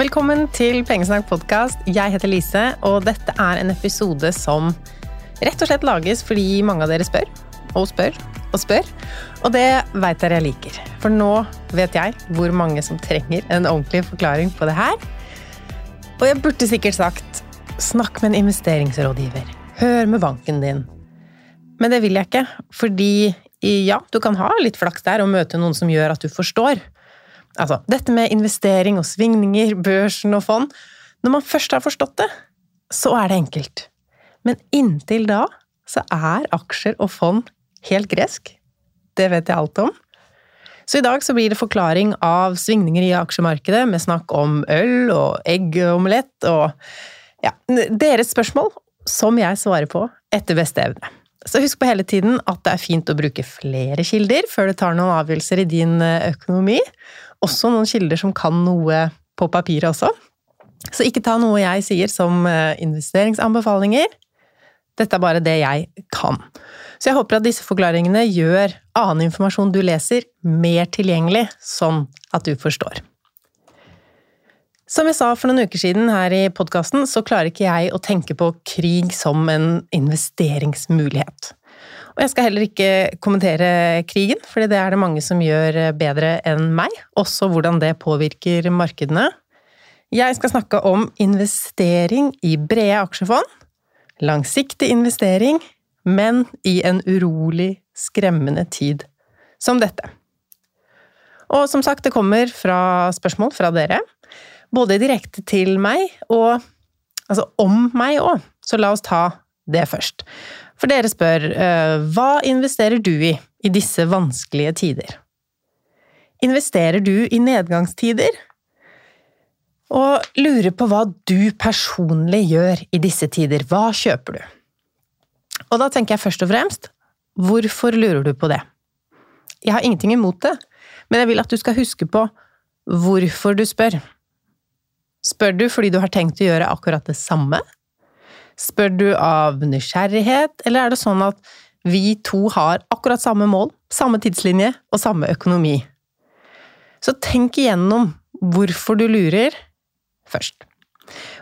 Velkommen til Pengesnakk podkast. Jeg heter Lise, og dette er en episode som rett og slett lages fordi mange av dere spør og spør og spør. Og det veit dere jeg liker. For nå vet jeg hvor mange som trenger en ordentlig forklaring på det her. Og jeg burde sikkert sagt snakk med en investeringsrådgiver. Hør med banken din. Men det vil jeg ikke, fordi ja, du kan ha litt flaks der og møte noen som gjør at du forstår. Altså, dette med investering og svingninger, børsen og fond Når man først har forstått det, så er det enkelt. Men inntil da så er aksjer og fond helt gresk. Det vet jeg alt om. Så i dag så blir det forklaring av svingninger i aksjemarkedet med snakk om øl og eggomelett og ja, deres spørsmål som jeg svarer på etter beste evne. Så husk på hele tiden at det er fint å bruke flere kilder før du tar noen avgjørelser i din eh, økonomi. Også noen kilder som kan noe på papiret også. Så ikke ta noe jeg sier som eh, investeringsanbefalinger. Dette er bare det jeg kan. Så jeg håper at disse forklaringene gjør annen informasjon du leser, mer tilgjengelig, sånn at du forstår. Som jeg sa for noen uker siden her i podkasten, så klarer ikke jeg å tenke på krig som en investeringsmulighet. Og jeg skal heller ikke kommentere krigen, fordi det er det mange som gjør bedre enn meg, også hvordan det påvirker markedene. Jeg skal snakke om investering i brede aksjefond, langsiktig investering men i en urolig, skremmende tid som dette. Og som sagt, det kommer fra spørsmål fra dere, både direkte til meg og altså om meg òg, så la oss ta det først. For dere spør eh, hva investerer du i i disse vanskelige tider? Investerer du i nedgangstider? Og lurer på hva du personlig gjør i disse tider. Hva kjøper du? Og da tenker jeg først og fremst hvorfor lurer du på det? Jeg har ingenting imot det, men jeg vil at du skal huske på hvorfor du spør. Spør du fordi du har tenkt å gjøre akkurat det samme? Spør du av nysgjerrighet, eller er det sånn at vi to har akkurat samme mål, samme tidslinje og samme økonomi? Så tenk igjennom hvorfor du lurer, først.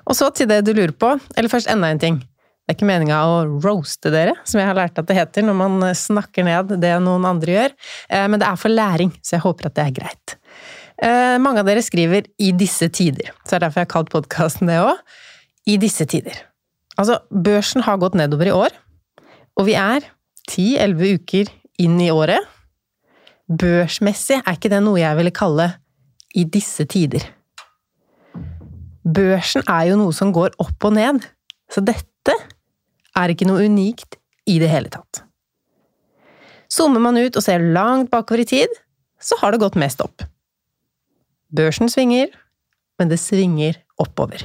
Og så til det du lurer på, eller først enda en ting. Det er ikke meninga å roaste dere, som jeg har lært at det heter når man snakker ned det noen andre gjør, eh, men det er for læring, så jeg håper at det er greit. Eh, mange av dere skriver 'i disse tider', så det er derfor jeg har kalt podkasten det òg. I disse tider. Altså, børsen har gått nedover i år, og vi er ti-elleve uker inn i året. Børsmessig er ikke det noe jeg ville kalle 'i disse tider'. Børsen er jo noe som går opp og ned, så dette er ikke noe unikt i det hele tatt. Zoomer man ut og ser langt bakover i tid, så har det gått mest opp. Børsen svinger, men det svinger oppover.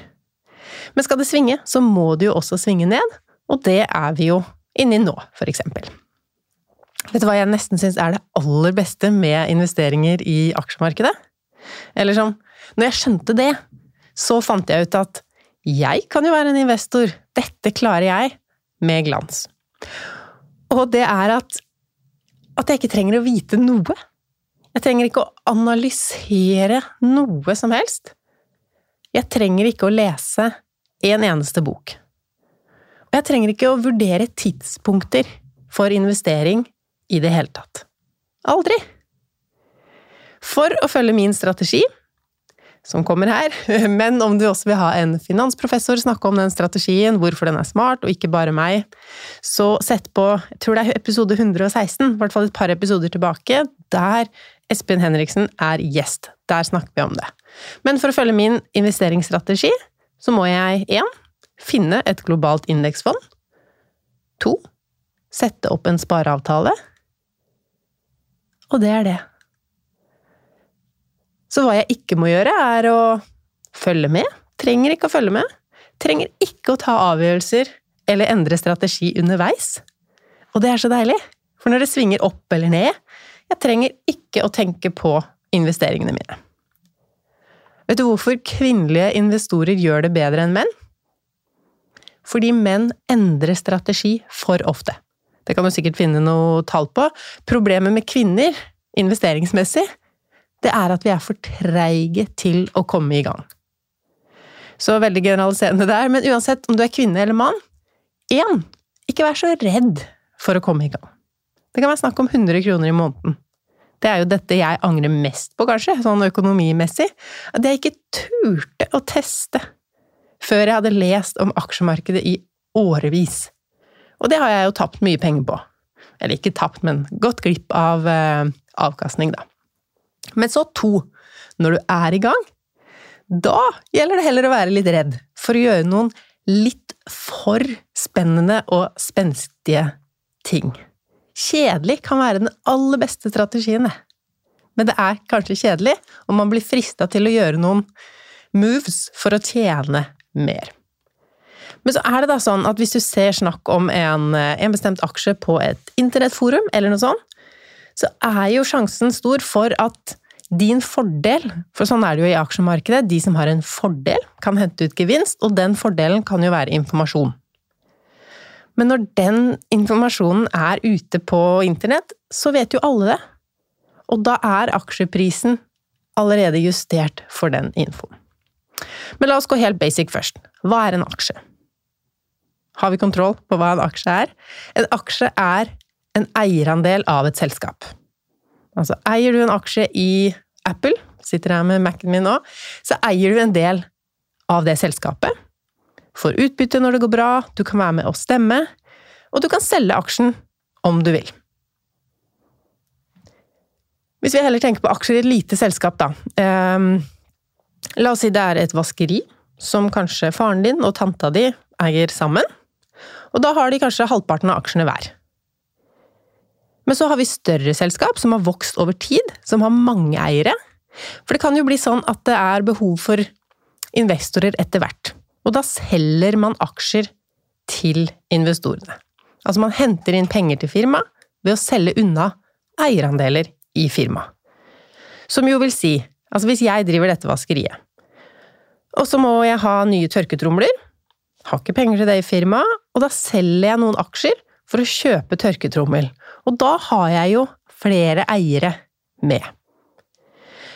Men skal det svinge, så må det jo også svinge ned, og det er vi jo inni nå, for eksempel. Vet du hva jeg nesten syns er det aller beste med investeringer i aksjemarkedet? Eller sånn, når jeg skjønte det, så fant jeg ut at jeg kan jo være en investor, dette klarer jeg, med glans. Og det er at, at jeg ikke trenger å vite noe. Jeg trenger ikke å analysere noe som helst. Jeg trenger ikke å lese en eneste bok. Og jeg trenger ikke å vurdere tidspunkter for investering i det hele tatt. Aldri! For å følge min strategi som kommer her, men om du også vil ha en finansprofessor snakke om den strategien, hvorfor den er smart, og ikke bare meg, så sett på jeg tror det er episode 116, i hvert fall et par episoder tilbake, der Espen Henriksen er gjest. Der snakker vi om det. Men for å følge min investeringsstrategi, så må jeg 1. finne et globalt indeksfond. To sette opp en spareavtale. Og det er det. Så hva jeg ikke må gjøre, er å følge med. Trenger ikke å følge med. Trenger ikke å ta avgjørelser eller endre strategi underveis. Og det er så deilig, for når det svinger opp eller ned, jeg trenger ikke å tenke på investeringene mine. Vet du hvorfor kvinnelige investorer gjør det bedre enn menn? Fordi menn endrer strategi for ofte. Det kan du sikkert finne noe tall på. Problemet med kvinner, investeringsmessig, det er at vi er for treige til å komme i gang. Så veldig generaliserende der. Men uansett om du er kvinne eller mann, én, ikke vær så redd for å komme i gang. Det kan være snakk om 100 kroner i måneden. Det er jo dette jeg angrer mest på, kanskje, sånn økonomimessig. At jeg ikke turte å teste før jeg hadde lest om aksjemarkedet i årevis. Og det har jeg jo tapt mye penger på. Eller ikke tapt, men gått glipp av eh, avkastning, da. Men så to. Når du er i gang, da gjelder det heller å være litt redd for å gjøre noen litt for spennende og spenstige ting. Kjedelig kan være den aller beste strategien. Men det er kanskje kjedelig, og man blir frista til å gjøre noen moves for å tjene mer. Men så er det da sånn at hvis du ser snakk om en, en bestemt aksje på et internettforum, eller noe sånt, så er jo sjansen stor for at din fordel, for sånn er det jo i aksjemarkedet, de som har en fordel, kan hente ut gevinst, og den fordelen kan jo være informasjon. Men når den informasjonen er ute på internett, så vet jo alle det. Og da er aksjeprisen allerede justert for den infoen. Men la oss gå helt basic først. Hva er en aksje? Har vi kontroll på hva en aksje er? En aksje er en eierandel av et selskap. Altså, eier du en aksje i Apple, sitter her med Mac-en min nå, så eier du en del av det selskapet. Får utbytte når det går bra, du kan være med og stemme, og du kan selge aksjen om du vil. Hvis vi heller tenker på aksjer i et lite selskap, da. Um, la oss si det er et vaskeri som kanskje faren din og tanta di eier sammen. Og da har de kanskje halvparten av aksjene hver. Men så har vi større selskap som har vokst over tid, som har mange eiere. For det kan jo bli sånn at det er behov for investorer etter hvert. Og da selger man aksjer til investorene. Altså man henter inn penger til firmaet ved å selge unna eierandeler i firmaet. Som jo vil si, altså hvis jeg driver dette vaskeriet, og så må jeg ha nye tørketromler, har ikke penger til det i firmaet, og da selger jeg noen aksjer for å kjøpe tørketrommel. Og da har jeg jo flere eiere med.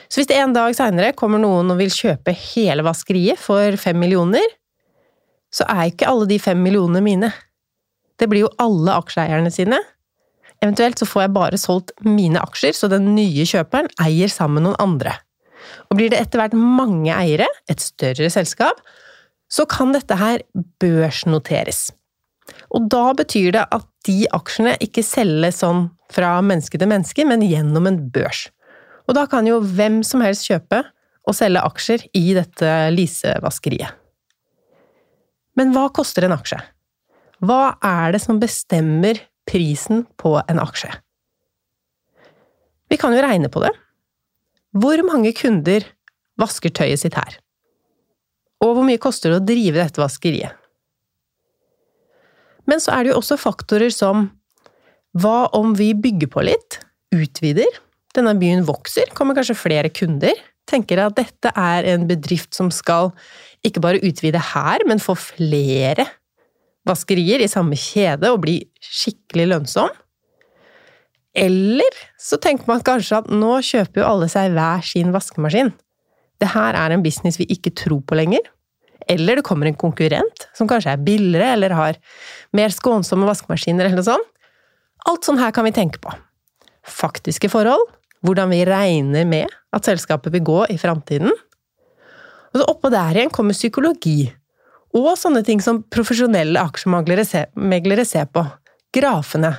Så hvis det en dag seinere kommer noen og vil kjøpe hele vaskeriet for fem millioner, så er ikke alle de fem millionene mine. Det blir jo alle aksjeeierne sine. Eventuelt så får jeg bare solgt mine aksjer, så den nye kjøperen eier sammen med noen andre. Og blir det etter hvert mange eiere, et større selskap, så kan dette her børsnoteres. Og da betyr det at de aksjene ikke selges sånn fra menneske til menneske, men gjennom en børs. Og da kan jo hvem som helst kjøpe og selge aksjer i dette lisevaskeriet. Men hva koster en aksje? Hva er det som bestemmer prisen på en aksje? Vi kan jo regne på det. Hvor mange kunder vasker tøyet sitt her? Og hvor mye koster det å drive dette vaskeriet? Men så er det jo også faktorer som hva om vi bygger på litt, utvider, denne byen vokser, kommer kanskje flere kunder, tenker at dette er en bedrift som skal ikke bare utvide her, men få flere vaskerier i samme kjede og bli skikkelig lønnsom. Eller så tenker man kanskje at nå kjøper jo alle seg hver sin vaskemaskin. Det her er en business vi ikke tror på lenger. Eller det kommer en konkurrent som kanskje er billigere eller har mer skånsomme vaskemaskiner eller noe sånt. Alt sånn her kan vi tenke på. Faktiske forhold, hvordan vi regner med at selskapet vil gå i framtiden. Og så oppå der igjen kommer psykologi. Og sånne ting som profesjonelle aksjemeglere ser, på. Grafene.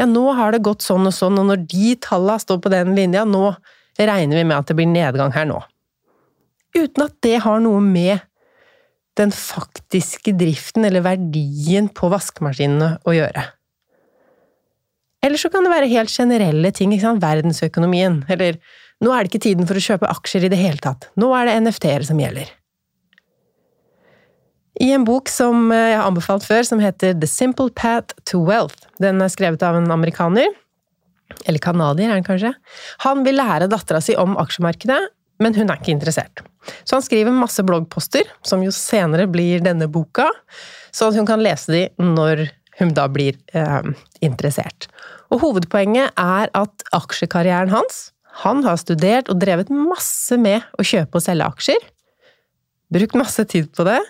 Ja, nå har det gått sånn og sånn, og når de tallene står på den linja, nå regner vi med at det blir nedgang her nå. Uten at det har noe med den faktiske driften eller verdien på vaskemaskinene å gjøre. Eller så kan det være helt generelle ting, ikke sant? verdensøkonomien, eller nå er det ikke tiden for å kjøpe aksjer i det hele tatt, nå er det NFT-er som gjelder. I en bok som jeg har anbefalt før, som heter The Simple Path to Wealth, den er skrevet av en amerikaner, eller canadier er han kanskje, han vil lære dattera si om aksjemarkedet, men hun er ikke interessert. Så han skriver masse bloggposter, som jo senere blir denne boka, så hun kan lese de når hun da blir eh, interessert. Og hovedpoenget er at aksjekarrieren hans Han har studert og drevet masse med å kjøpe og selge aksjer. brukt masse tid på det.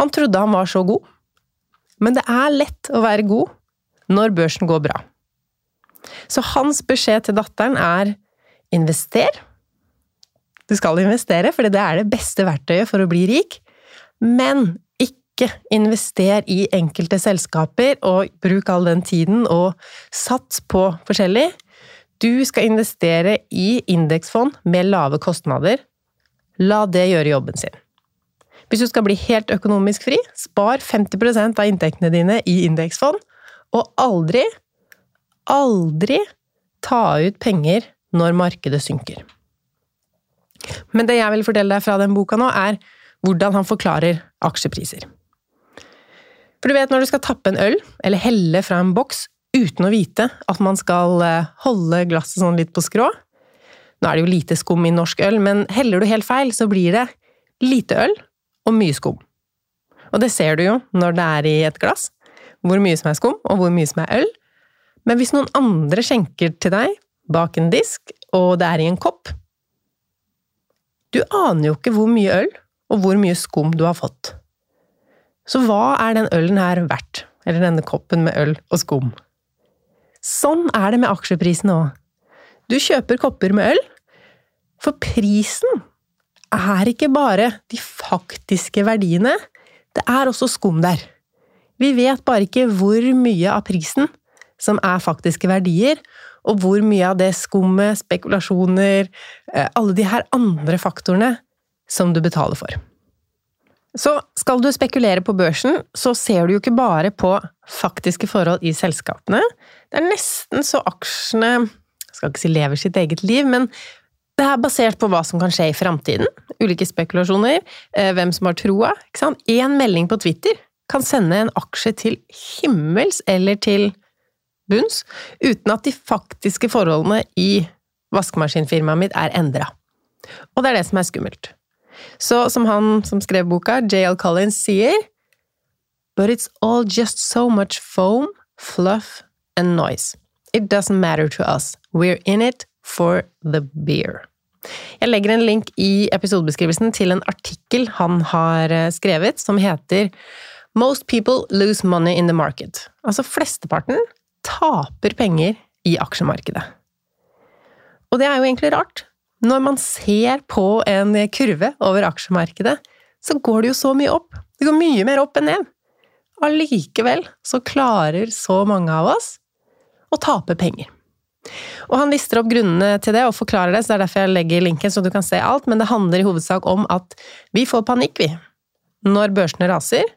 Han trodde han var så god. Men det er lett å være god når børsen går bra. Så hans beskjed til datteren er invester. Du skal investere, for det er det beste verktøyet for å bli rik. Men ikke invester i enkelte selskaper og bruk all den tiden og sats på forskjellig. Du skal investere i indeksfond med lave kostnader. La det gjøre jobben sin. Hvis du skal bli helt økonomisk fri, spar 50 av inntektene dine i indeksfond, og aldri, aldri ta ut penger når markedet synker. Men det jeg vil fortelle deg fra den boka nå, er hvordan han forklarer aksjepriser. For du vet når du skal tappe en øl, eller helle fra en boks uten å vite at man skal eh, holde glasset sånn litt på skrå Nå er det jo lite skum i norsk øl, men heller du helt feil, så blir det lite øl og mye skum. Og det ser du jo når det er i et glass, hvor mye som er skum, og hvor mye som er øl. Men hvis noen andre skjenker til deg bak en disk, og det er i en kopp Du aner jo ikke hvor mye øl og hvor mye skum du har fått. Så hva er den ølen her verdt? Eller denne koppen med øl og skum? Sånn er det med aksjeprisen òg. Du kjøper kopper med øl, for prisen er ikke bare de faktiske verdiene, det er også skum der. Vi vet bare ikke hvor mye av prisen som er faktiske verdier, og hvor mye av det skummet, spekulasjoner, eh, alle de her andre faktorene som du betaler for. Så skal du spekulere på børsen, så ser du jo ikke bare på faktiske forhold i selskapene. Det er nesten så aksjene jeg skal ikke si lever sitt eget liv, men det er basert på hva som kan skje i framtiden. Ulike spekulasjoner, eh, hvem som har troa. Én melding på Twitter kan sende en aksje til himmels eller til bunns, uten at de faktiske forholdene i vaskemaskinfirmaet mitt er endra. Og det er det som er skummelt. Så som han som skrev boka, JL Collins, sier But it's all just so much foam, fluff and noise. It doesn't matter to us. We're in it for the beer. Jeg legger en link i episodebeskrivelsen til en artikkel han har eh, skrevet, som heter Most people lose money in the market. Altså flesteparten taper penger i aksjemarkedet. Og det er jo egentlig rart, når man ser på en kurve over aksjemarkedet, så går det jo så mye opp. Det går mye mer opp enn ned. Allikevel så klarer så mange av oss å tape penger. Og han lister opp grunnene til det og forklarer det, så det er derfor jeg legger linken så du kan se alt, men det handler i hovedsak om at vi får panikk, vi, når børsene raser.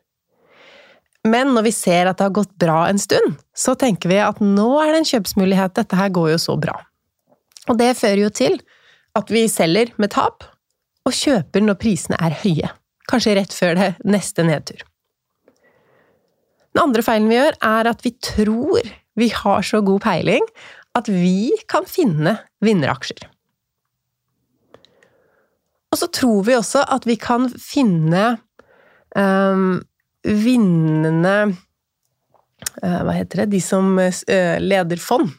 Men når vi ser at det har gått bra en stund, så tenker vi at nå er det en kjøpsmulighet, dette her går jo så bra. Og det fører jo til at vi selger med tap, og kjøper når prisene er høye. Kanskje rett før det neste nedtur. Den andre feilen vi gjør, er at vi tror vi har så god peiling at vi kan finne vinneraksjer. Og så tror vi også at vi kan finne um, vinnende uh, Hva heter det? De som uh, leder fond.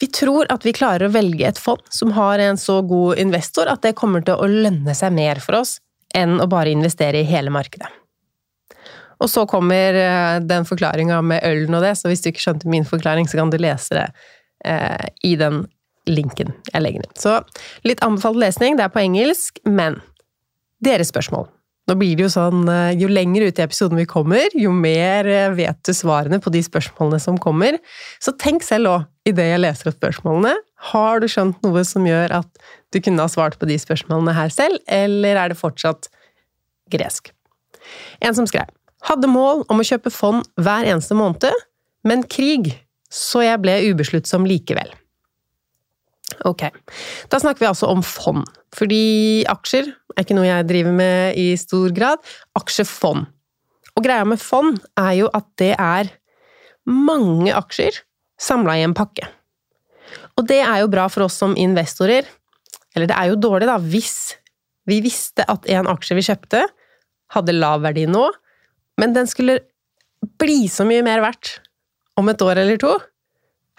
Vi tror at vi klarer å velge et fond som har en så god investor at det kommer til å lønne seg mer for oss enn å bare investere i hele markedet. Og så kommer eh, den forklaringa med ølen og det, så hvis du ikke skjønte min forklaring, så kan du lese det eh, i den linken jeg legger ned. Så litt anbefalt lesning, det er på engelsk, men deres spørsmål. Nå blir det jo sånn, eh, jo lenger ut i episoden vi kommer, jo mer eh, vet du svarene på de spørsmålene som kommer. Så tenk selv òg, idet jeg leser opp spørsmålene, har du skjønt noe som gjør at du kunne ha svart på de spørsmålene her selv, eller er det fortsatt gresk? En som skrev hadde mål om å kjøpe fond hver eneste måned, men krig, så jeg ble ubesluttsom likevel. Ok, da snakker vi altså om fond, fordi aksjer er ikke noe jeg driver med i stor grad. Aksjefond. Og greia med fond er jo at det er mange aksjer samla i en pakke. Og det er jo bra for oss som investorer. Eller det er jo dårlig, da, hvis vi visste at en aksje vi kjøpte, hadde lav verdi nå, men den skulle bli så mye mer verdt om et år eller to.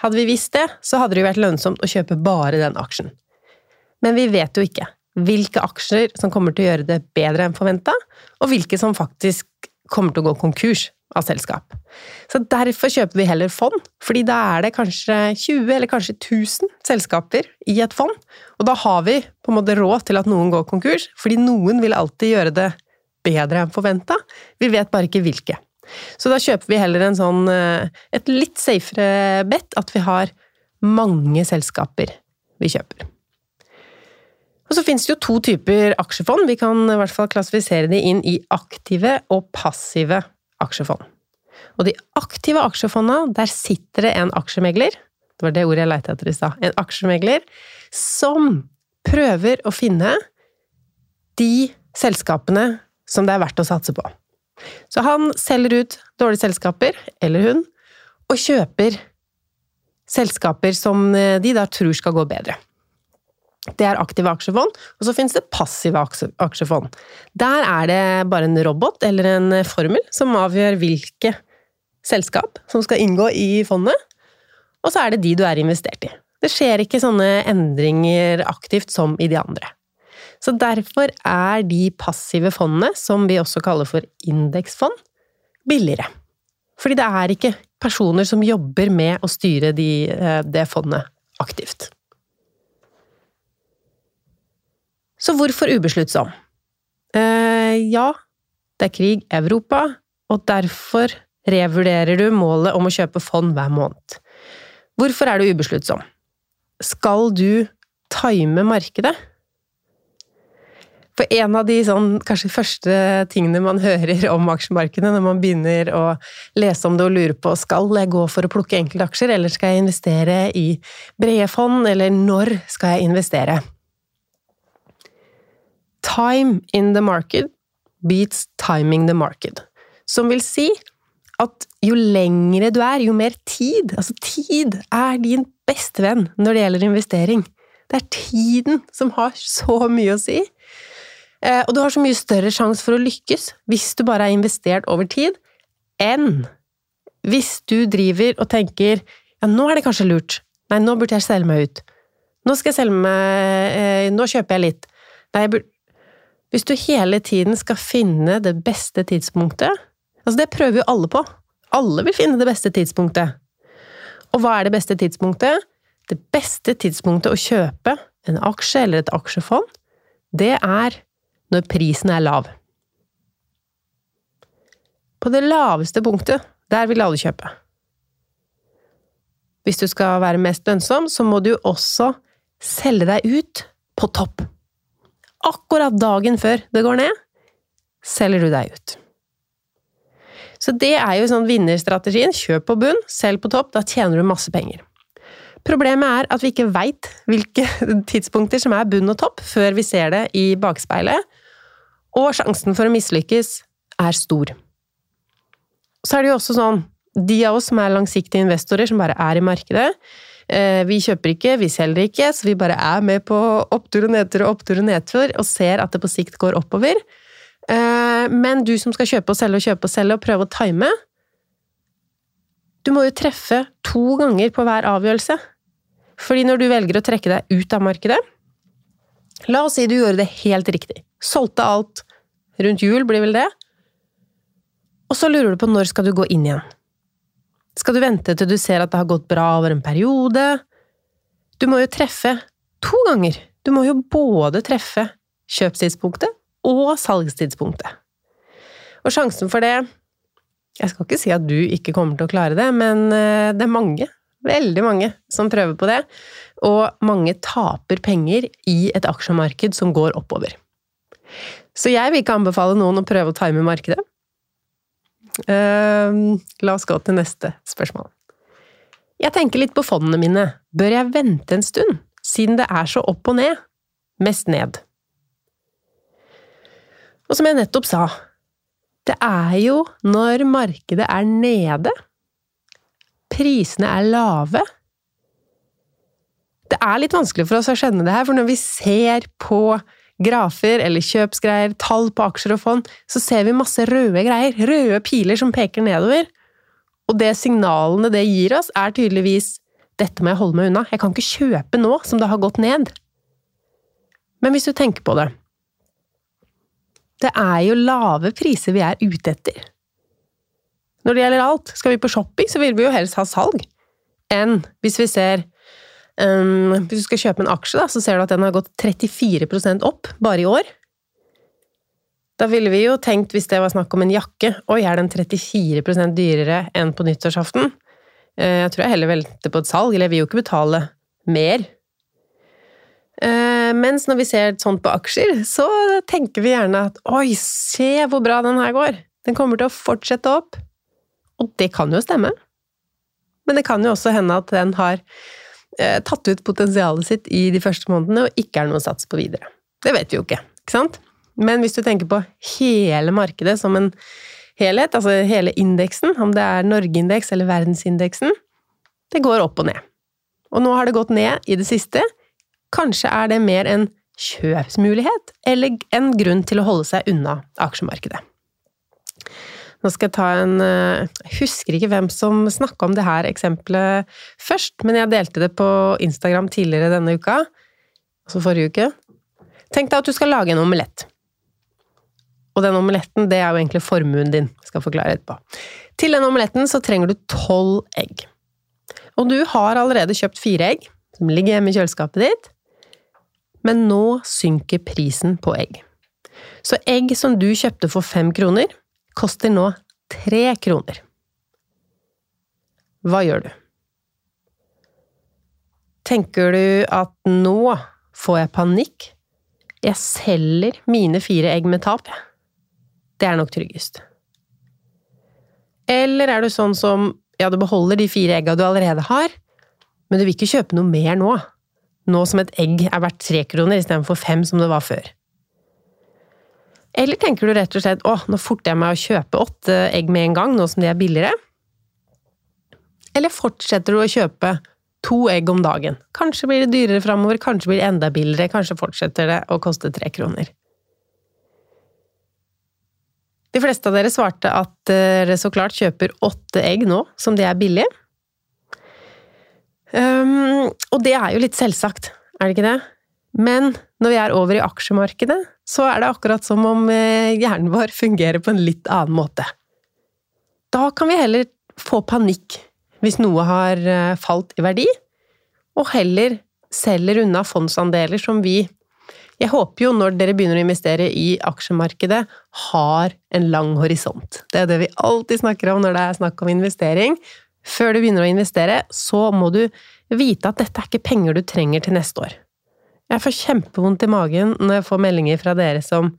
Hadde vi visst det, så hadde det jo vært lønnsomt å kjøpe bare den aksjen. Men vi vet jo ikke. hvilke aksjer som kommer til å gjøre det bedre enn forventa, og hvilke som faktisk kommer til å gå konkurs av selskap. Så derfor kjøper vi heller fond, fordi da er det kanskje 20 eller kanskje 1000 selskaper i et fond, og da har vi på en måte råd til at noen går konkurs, fordi noen vil alltid gjøre det bedre enn forventa, vi vet bare ikke hvilke. Så da kjøper vi heller en sånn, eh, et litt safere bet, at vi har mange selskaper vi kjøper. Og så finnes det jo to typer aksjefond. Vi kan i hvert fall klassifisere de inn i aktive og passive aksjefond. Og de aktive aksjefondene, der sitter det en aksjemegler, det var det ordet jeg leita etter i stad, en aksjemegler, som prøver å finne de selskapene som det er verdt å satse på. Så han selger ut dårlige selskaper, eller hun, og kjøper selskaper som de da tror skal gå bedre. Det er aktive aksjefond, og så finnes det passive aksjefond. Der er det bare en robot eller en formel som avgjør hvilke selskap som skal inngå i fondet, og så er det de du er investert i. Det skjer ikke sånne endringer aktivt som i de andre. Så derfor er de passive fondene, som vi også kaller for indeksfond, billigere. Fordi det er ikke personer som jobber med å styre de, eh, det fondet aktivt. Så hvorfor ubesluttsom? Eh, ja, det er krig i Europa, og derfor revurderer du målet om å kjøpe fond hver måned. Hvorfor er du ubesluttsom? Skal du time markedet? For en av de sånn, kanskje første tingene man hører om aksjemarkedet når man begynner å lese om det og lure på skal jeg gå for å plukke enkeltaksjer, eller skal jeg investere i brede fond, eller når skal jeg investere? Time in the market beats timing the market. Som vil si at jo lengre du er, jo mer tid Altså, tid er din beste venn når det gjelder investering. Det er tiden som har så mye å si. Eh, og du har så mye større sjanse for å lykkes hvis du bare er investert over tid, enn hvis du driver og tenker ja, nå er det kanskje lurt. Nei, nå burde jeg selge meg ut. Nå skal jeg selge meg eh, Nå kjøper jeg litt. Nei, jeg burde hvis du hele tiden skal finne det beste tidspunktet Altså, det prøver jo alle på. Alle vil finne det beste tidspunktet. Og hva er det beste tidspunktet? Det beste tidspunktet å kjøpe en aksje eller et aksjefond, det er når prisen er lav. På det laveste punktet, der vil alle kjøpe. Hvis du skal være mest lønnsom, så må du også selge deg ut på topp akkurat dagen før det går ned, selger du deg ut. Så det er jo sånn vinnerstrategien. Kjøp på bunn, selg på topp. Da tjener du masse penger. Problemet er at vi ikke veit hvilke tidspunkter som er bunn og topp, før vi ser det i bakspeilet, og sjansen for å mislykkes er stor. Så er det jo også sånn, de av oss som er langsiktige investorer, som bare er i markedet, Eh, vi kjøper ikke, vi selger ikke, så vi bare er med på opptur og nedtur og opptur og nedtur, og ser at det på sikt går oppover. Eh, men du som skal kjøpe og selge og kjøpe og selge og prøve å time Du må jo treffe to ganger på hver avgjørelse. Fordi når du velger å trekke deg ut av markedet La oss si du gjorde det helt riktig. Solgte alt rundt jul, blir vel det. Og så lurer du på når skal du gå inn igjen. Skal du vente til du ser at det har gått bra over en periode? Du må jo treffe to ganger. Du må jo både treffe kjøpstidspunktet og salgstidspunktet. Og sjansen for det Jeg skal ikke si at du ikke kommer til å klare det, men eh, det er mange, veldig mange, som prøver på det. Og mange taper penger i et aksjemarked som går oppover. Så jeg vil ikke anbefale noen å prøve å time markedet. Uh, la oss gå til neste spørsmål. Jeg tenker litt på fondene mine. Bør jeg vente en stund, siden det er så opp og ned? Mest ned. Og som jeg nettopp sa, det er jo når markedet er nede, prisene er lave Det er litt vanskelig for oss å skjønne det her, for når vi ser på grafer eller kjøpsgreier, tall på aksjer og fond, så ser vi masse røde greier. Røde piler som peker nedover. Og det signalene det gir oss, er tydeligvis 'dette må jeg holde meg unna', jeg kan ikke kjøpe nå som det har gått ned. Men hvis du tenker på det Det er jo lave priser vi er ute etter. Når det gjelder alt. Skal vi på shopping, så vil vi jo helst ha salg. Enn hvis vi ser um, Hvis du skal kjøpe en aksje, da, så ser du at den har gått 34% opp bare i år. Da ville vi jo tenkt, hvis det var snakk om en jakke, oi, er den 34% dyrere enn på nyttårsaften? Uh, jeg tror jeg heller velter på et salg, eller jeg vil jo ikke betale mer. Uh, mens når vi ser sånt på aksjer, så tenker vi gjerne at oi, se hvor bra den her går! Den kommer til å fortsette opp. Og det kan jo stemme. Men det kan jo også hende at den har tatt ut potensialet sitt i de første månedene og ikke er noe sats på videre. Det vet vi jo ikke, ikke sant? Men hvis du tenker på hele markedet som en helhet, altså hele indeksen, om det er Norgeindeks eller verdensindeksen, det går opp og ned. Og nå har det gått ned i det siste. Kanskje er det mer en kjøpsmulighet, eller en grunn til å holde seg unna aksjemarkedet. Nå skal jeg ta en Jeg eh, husker ikke hvem som snakka om det her eksempelet først, men jeg delte det på Instagram tidligere denne uka, altså forrige uke. Tenk deg at du skal lage en omelett. Og den omeletten, det er jo egentlig formuen din. Jeg skal forklare etterpå. Til den omeletten så trenger du tolv egg. Og du har allerede kjøpt fire egg, som ligger hjemme i kjøleskapet ditt, men nå synker prisen på egg. Så egg som du kjøpte for fem kroner, koster nå tre kroner. Hva gjør du? Tenker du at nå får jeg panikk? Jeg selger mine fire egg med tap, jeg. Det er nok tryggest. Eller er du sånn som ja, du beholder de fire egga du allerede har, men du vil ikke kjøpe noe mer nå? Nå som et egg er verdt tre kroner istedenfor fem som det var før. Eller tenker du rett og slett å, nå forter jeg meg å kjøpe åtte egg med en gang, nå som de er billigere? Eller fortsetter du å kjøpe to egg om dagen? Kanskje blir det dyrere framover, kanskje blir det enda billigere, kanskje fortsetter det å koste tre kroner. De fleste av dere svarte at dere så klart kjøper åtte egg nå, som det er billig. Um, og det er jo litt selvsagt, er det ikke det? Men når vi er over i aksjemarkedet, så er det akkurat som om eh, hjernen vår fungerer på en litt annen måte. Da kan vi heller få panikk hvis noe har eh, falt i verdi, og heller selger unna fondsandeler som vi jeg håper jo når dere begynner å investere i aksjemarkedet, har en lang horisont. Det er det vi alltid snakker om når det er snakk om investering. Før du begynner å investere, så må du vite at dette er ikke penger du trenger til neste år. Jeg får kjempevondt i magen når jeg får meldinger fra dere som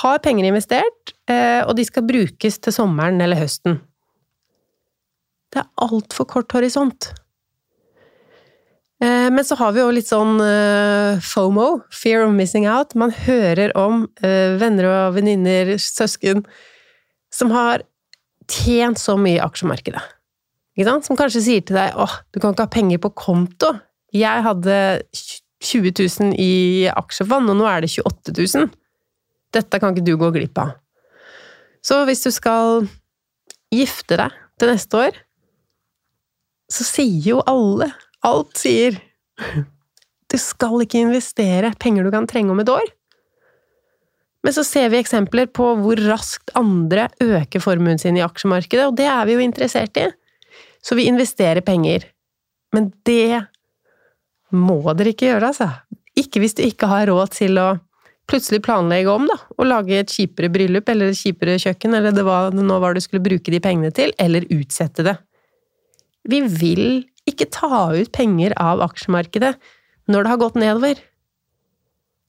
har penger investert, eh, og de skal brukes til sommeren eller høsten. Det er altfor kort horisont. Eh, men så har vi jo litt sånn uh, FOMO, fear of missing out. Man hører om venner og venninner, søsken, som har tjent så mye i aksjemarkedet. Som kanskje sier til deg åh, du kan ikke ha penger på konto. Jeg hadde 20 000 i aksjefond, og nå er det 28 000. Dette kan ikke du gå glipp av. Så hvis du skal gifte deg til neste år, så sier jo alle Alt sier du skal ikke investere penger du kan trenge om et år. Men så ser vi eksempler på hvor raskt andre øker formuen sin i aksjemarkedet, og det er vi jo interessert i. Så vi investerer penger. Men det må dere ikke gjøre, altså. Ikke hvis du ikke har råd til å plutselig planlegge om, da, og lage et kjipere bryllup eller et kjipere kjøkken, eller det var, nå var du skulle bruke de pengene til, eller utsette det. Vi vil ikke ta ut penger av aksjemarkedet når det har gått nedover.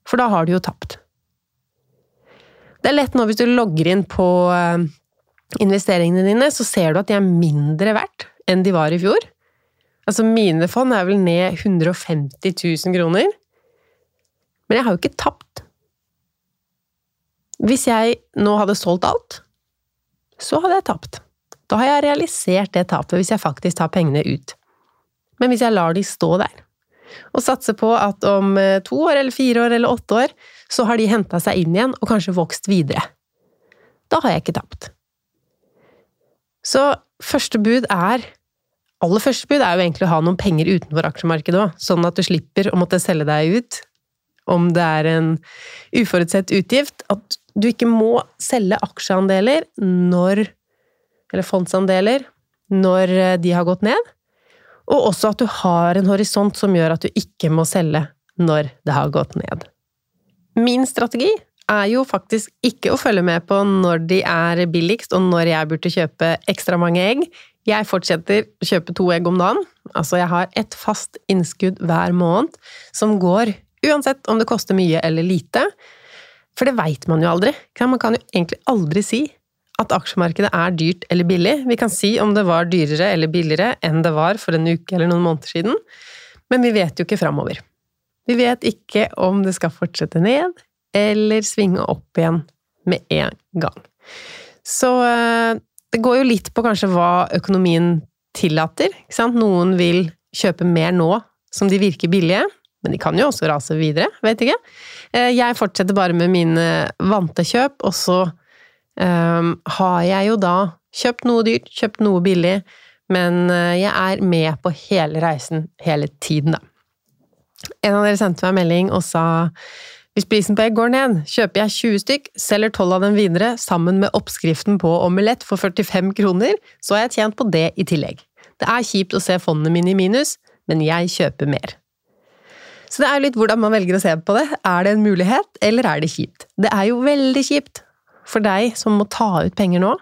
For da har du jo tapt. Det er lett nå hvis du logger inn på eh, investeringene dine, så ser du at de er mindre verdt enn de var i fjor. Altså mine fond er vel ned 150 000 kroner. Men jeg har jo ikke tapt. Hvis jeg nå hadde solgt alt, så hadde jeg tapt. Da har jeg realisert det tapet hvis jeg faktisk tar pengene ut. Men hvis jeg lar de stå der, og satser på at om eh, to år eller fire år eller åtte år, så har de henta seg inn igjen og kanskje vokst videre, da har jeg ikke tapt. Så første bud er Aller første bud er jo egentlig å ha noen penger utenfor aksjemarkedet òg, sånn at du slipper å måtte selge deg ut om det er en uforutsett utgift, at du ikke må selge aksjeandeler når Eller fondsandeler når eh, de har gått ned. Og også at du har en horisont som gjør at du ikke må selge når det har gått ned. Min strategi er jo faktisk ikke å følge med på når de er billigst, og når jeg burde kjøpe ekstra mange egg. Jeg fortsetter å kjøpe to egg om dagen. Altså, jeg har et fast innskudd hver måned som går uansett om det koster mye eller lite. For det veit man jo aldri. Man kan jo egentlig aldri si at aksjemarkedet er dyrt eller billig. Vi kan si om det var dyrere eller billigere enn det var for en uke eller noen måneder siden, men vi vet jo ikke framover. Vi vet ikke om det skal fortsette ned eller svinge opp igjen med en gang. Så eh, det går jo litt på kanskje hva økonomien tillater. Noen vil kjøpe mer nå som de virker billige, men de kan jo også rase videre, vet ikke. Eh, jeg fortsetter bare med mine vante kjøp, og så um, har jeg jo da kjøpt noe dyrt, kjøpt noe billig, men eh, jeg er med på hele reisen hele tiden, da. En av dere sendte meg en melding og sa hvis prisen på egg går ned, kjøper jeg 20 stykk, selger 12 av dem videre sammen med oppskriften på omelett for 45 kroner, så har jeg tjent på det i tillegg. Det er kjipt å se fondene mine i minus, men jeg kjøper mer. Så det er litt hvordan man velger å se på det. Er det en mulighet, eller er det kjipt? Det er jo veldig kjipt for deg som må ta ut penger nå,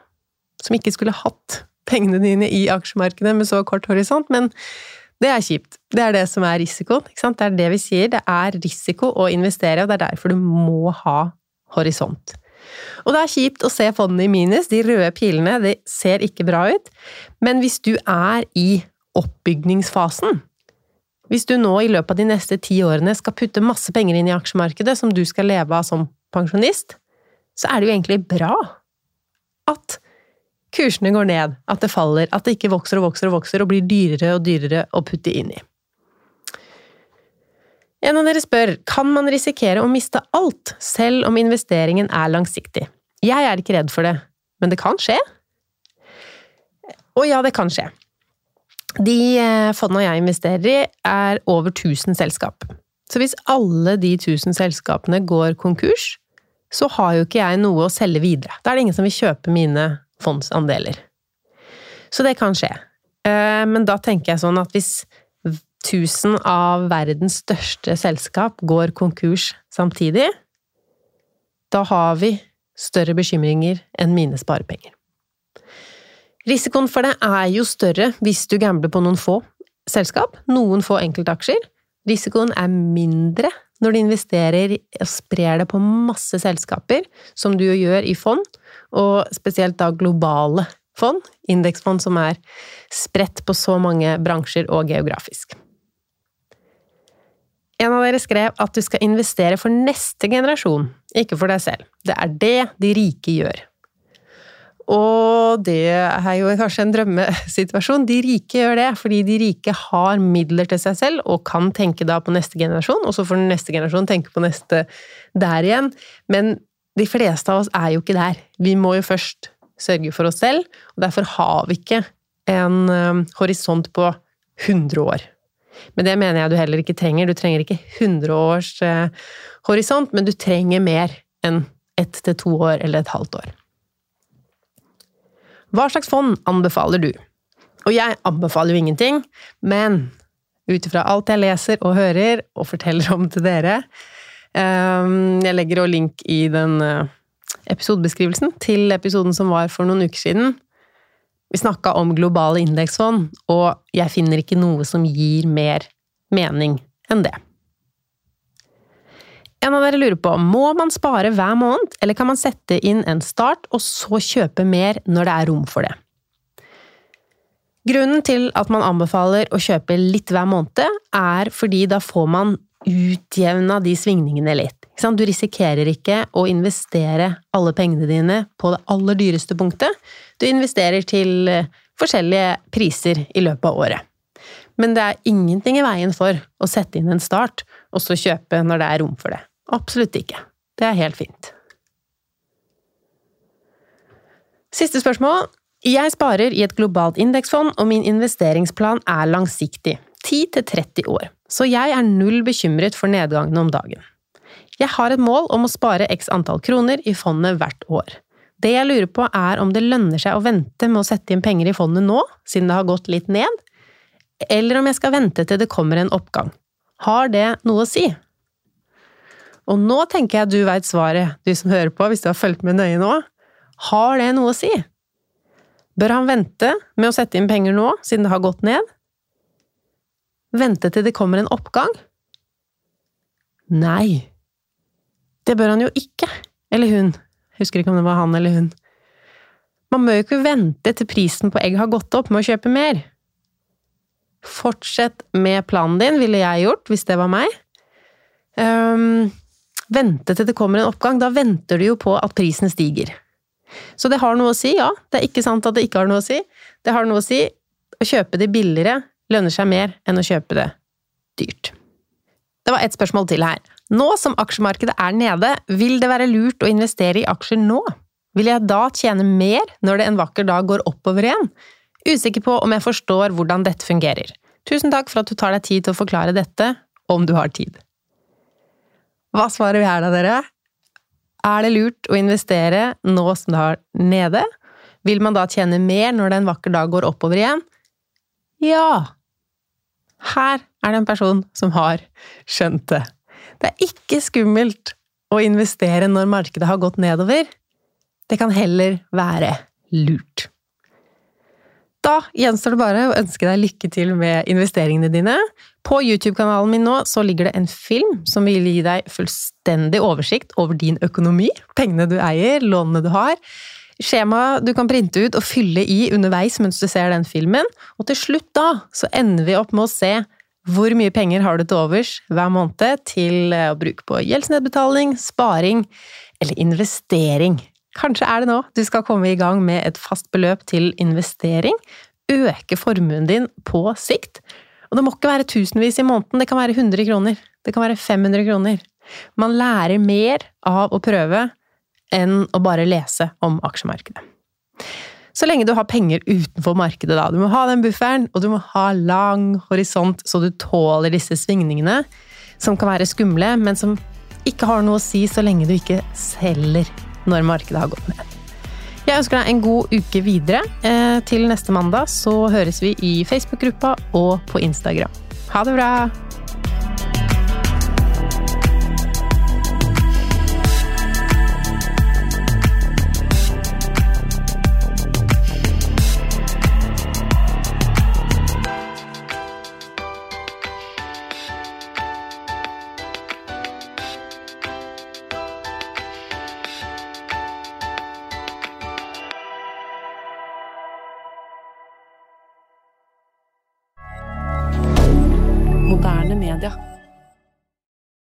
som ikke skulle hatt pengene dine i aksjemarkedet med så kort horisont, men det er kjipt. Det er det som er risikoen. Det er det vi sier. Det er risiko å investere, og det er derfor du må ha horisont. Og det er kjipt å se fondene i minus, de røde pilene, de ser ikke bra ut, men hvis du er i oppbygningsfasen, hvis du nå i løpet av de neste ti årene skal putte masse penger inn i aksjemarkedet som du skal leve av som pensjonist, så er det jo egentlig bra at kursene går ned, at det faller, at det ikke vokser og vokser og vokser og blir dyrere og dyrere å putte inn i. En av dere spør kan man risikere å miste alt selv om investeringen er langsiktig. Jeg er ikke redd for det, men det kan skje. Og ja, det kan skje. De eh, fondene jeg investerer i, er over 1000 selskap. Så hvis alle de 1000 selskapene går konkurs, så har jo ikke jeg noe å selge videre. Da er det ingen som vil kjøpe mine fondsandeler. Så det kan skje. Eh, men da tenker jeg sånn at hvis 1000 av verdens største selskap går konkurs samtidig, da har vi større bekymringer enn mine sparepenger. Risikoen for det er jo større hvis du gambler på noen få selskap, noen få enkeltaksjer. Risikoen er mindre når du investerer og sprer det på masse selskaper, som du jo gjør i fond, og spesielt da globale fond, indeksfond som er spredt på så mange bransjer og geografisk. En av dere skrev at du skal investere for neste generasjon, ikke for deg selv. Det er det de rike gjør. Og det er jo kanskje en drømmesituasjon. De rike gjør det fordi de rike har midler til seg selv og kan tenke da på neste generasjon, og så får neste generasjon tenke på neste der igjen. Men de fleste av oss er jo ikke der. Vi må jo først sørge for oss selv, og derfor har vi ikke en um, horisont på 100 år. Men det mener jeg du heller ikke trenger. Du trenger ikke 100 års uh, horisont, men du trenger mer enn ett til to år eller et halvt år. Hva slags fond anbefaler du? Og jeg anbefaler jo ingenting, men ut ifra alt jeg leser og hører og forteller om til dere ehm, Jeg legger også link i den eh, episodebeskrivelsen til episoden som var for noen uker siden. Vi snakka om globale indeksfond, og jeg finner ikke noe som gir mer mening enn det. En av dere lurer på, må man spare hver måned, eller kan man sette inn en start og så kjøpe mer når det er rom for det? Grunnen til at man anbefaler å kjøpe litt hver måned, er fordi da får man utjevna de svingningene litt. Du risikerer ikke å investere alle pengene dine på det aller dyreste punktet. Du investerer til eh, forskjellige priser i løpet av året. Men det er ingenting i veien for å sette inn en start, og så kjøpe når det er rom for det. Absolutt ikke. Det er helt fint. Siste spørsmål. Jeg sparer i et globalt indeksfond, og min investeringsplan er langsiktig. 10 30 år. Så jeg er null bekymret for nedgangen om dagen. Jeg har et mål om å spare x antall kroner i fondet hvert år. Det jeg lurer på er om det lønner seg å vente med å sette inn penger i fondet nå, siden det har gått litt ned, eller om jeg skal vente til det kommer en oppgang. Har det noe å si? Og nå tenker jeg du veit svaret, du som hører på, hvis du har fulgt med nøye nå. Har det noe å si? Bør han vente med å sette inn penger nå, siden det har gått ned? Vente til det kommer en oppgang? Nei. Det bør han jo ikke. Eller hun. Husker ikke om det var han eller hun. Man må jo ikke vente til prisen på egg har gått opp med å kjøpe mer. Fortsett med planen din, ville jeg gjort hvis det var meg. Um, vente til det kommer en oppgang. Da venter du jo på at prisen stiger. Så det har noe å si, ja. Det er ikke sant at det ikke har noe å si. Det har noe å si. Å kjøpe det billigere lønner seg mer enn å kjøpe det dyrt. Det var et spørsmål til her. Nå som aksjemarkedet er nede, vil det være lurt å investere i aksjer nå? Vil jeg da tjene mer når det en vakker dag går oppover igjen? Usikker på om jeg forstår hvordan dette fungerer. Tusen takk for at du tar deg tid til å forklare dette, om du har tid. Hva svarer vi her da, dere? Er det lurt å investere nå som det har nede? Vil man da tjene mer når det en vakker dag går oppover igjen? Ja! Her er det en person som har skjønt det. Det er ikke skummelt å investere når markedet har gått nedover. Det kan heller være lurt. Da gjenstår det bare å ønske deg lykke til med investeringene dine. På YouTube-kanalen min nå så ligger det en film som vil gi deg fullstendig oversikt over din økonomi, pengene du eier, lånene du har. Skjema du kan printe ut og fylle i underveis mens du ser den filmen. Og til slutt da så ender vi opp med å se hvor mye penger har du til overs hver måned til å bruke på gjeldsnedbetaling, sparing eller investering? Kanskje er det nå du skal komme i gang med et fast beløp til investering, øke formuen din på sikt. Og det må ikke være tusenvis i måneden, det kan være 100 kroner, det kan være 500 kroner. Man lærer mer av å prøve enn å bare lese om aksjemarkedet. Så lenge du har penger utenfor markedet, da. Du må ha den bufferen, og du må ha lang horisont, så du tåler disse svingningene, som kan være skumle, men som ikke har noe å si så lenge du ikke selger når markedet har gått ned. Jeg ønsker deg en god uke videre. Eh, til neste mandag så høres vi i Facebook-gruppa og på Instagram. Ha det bra!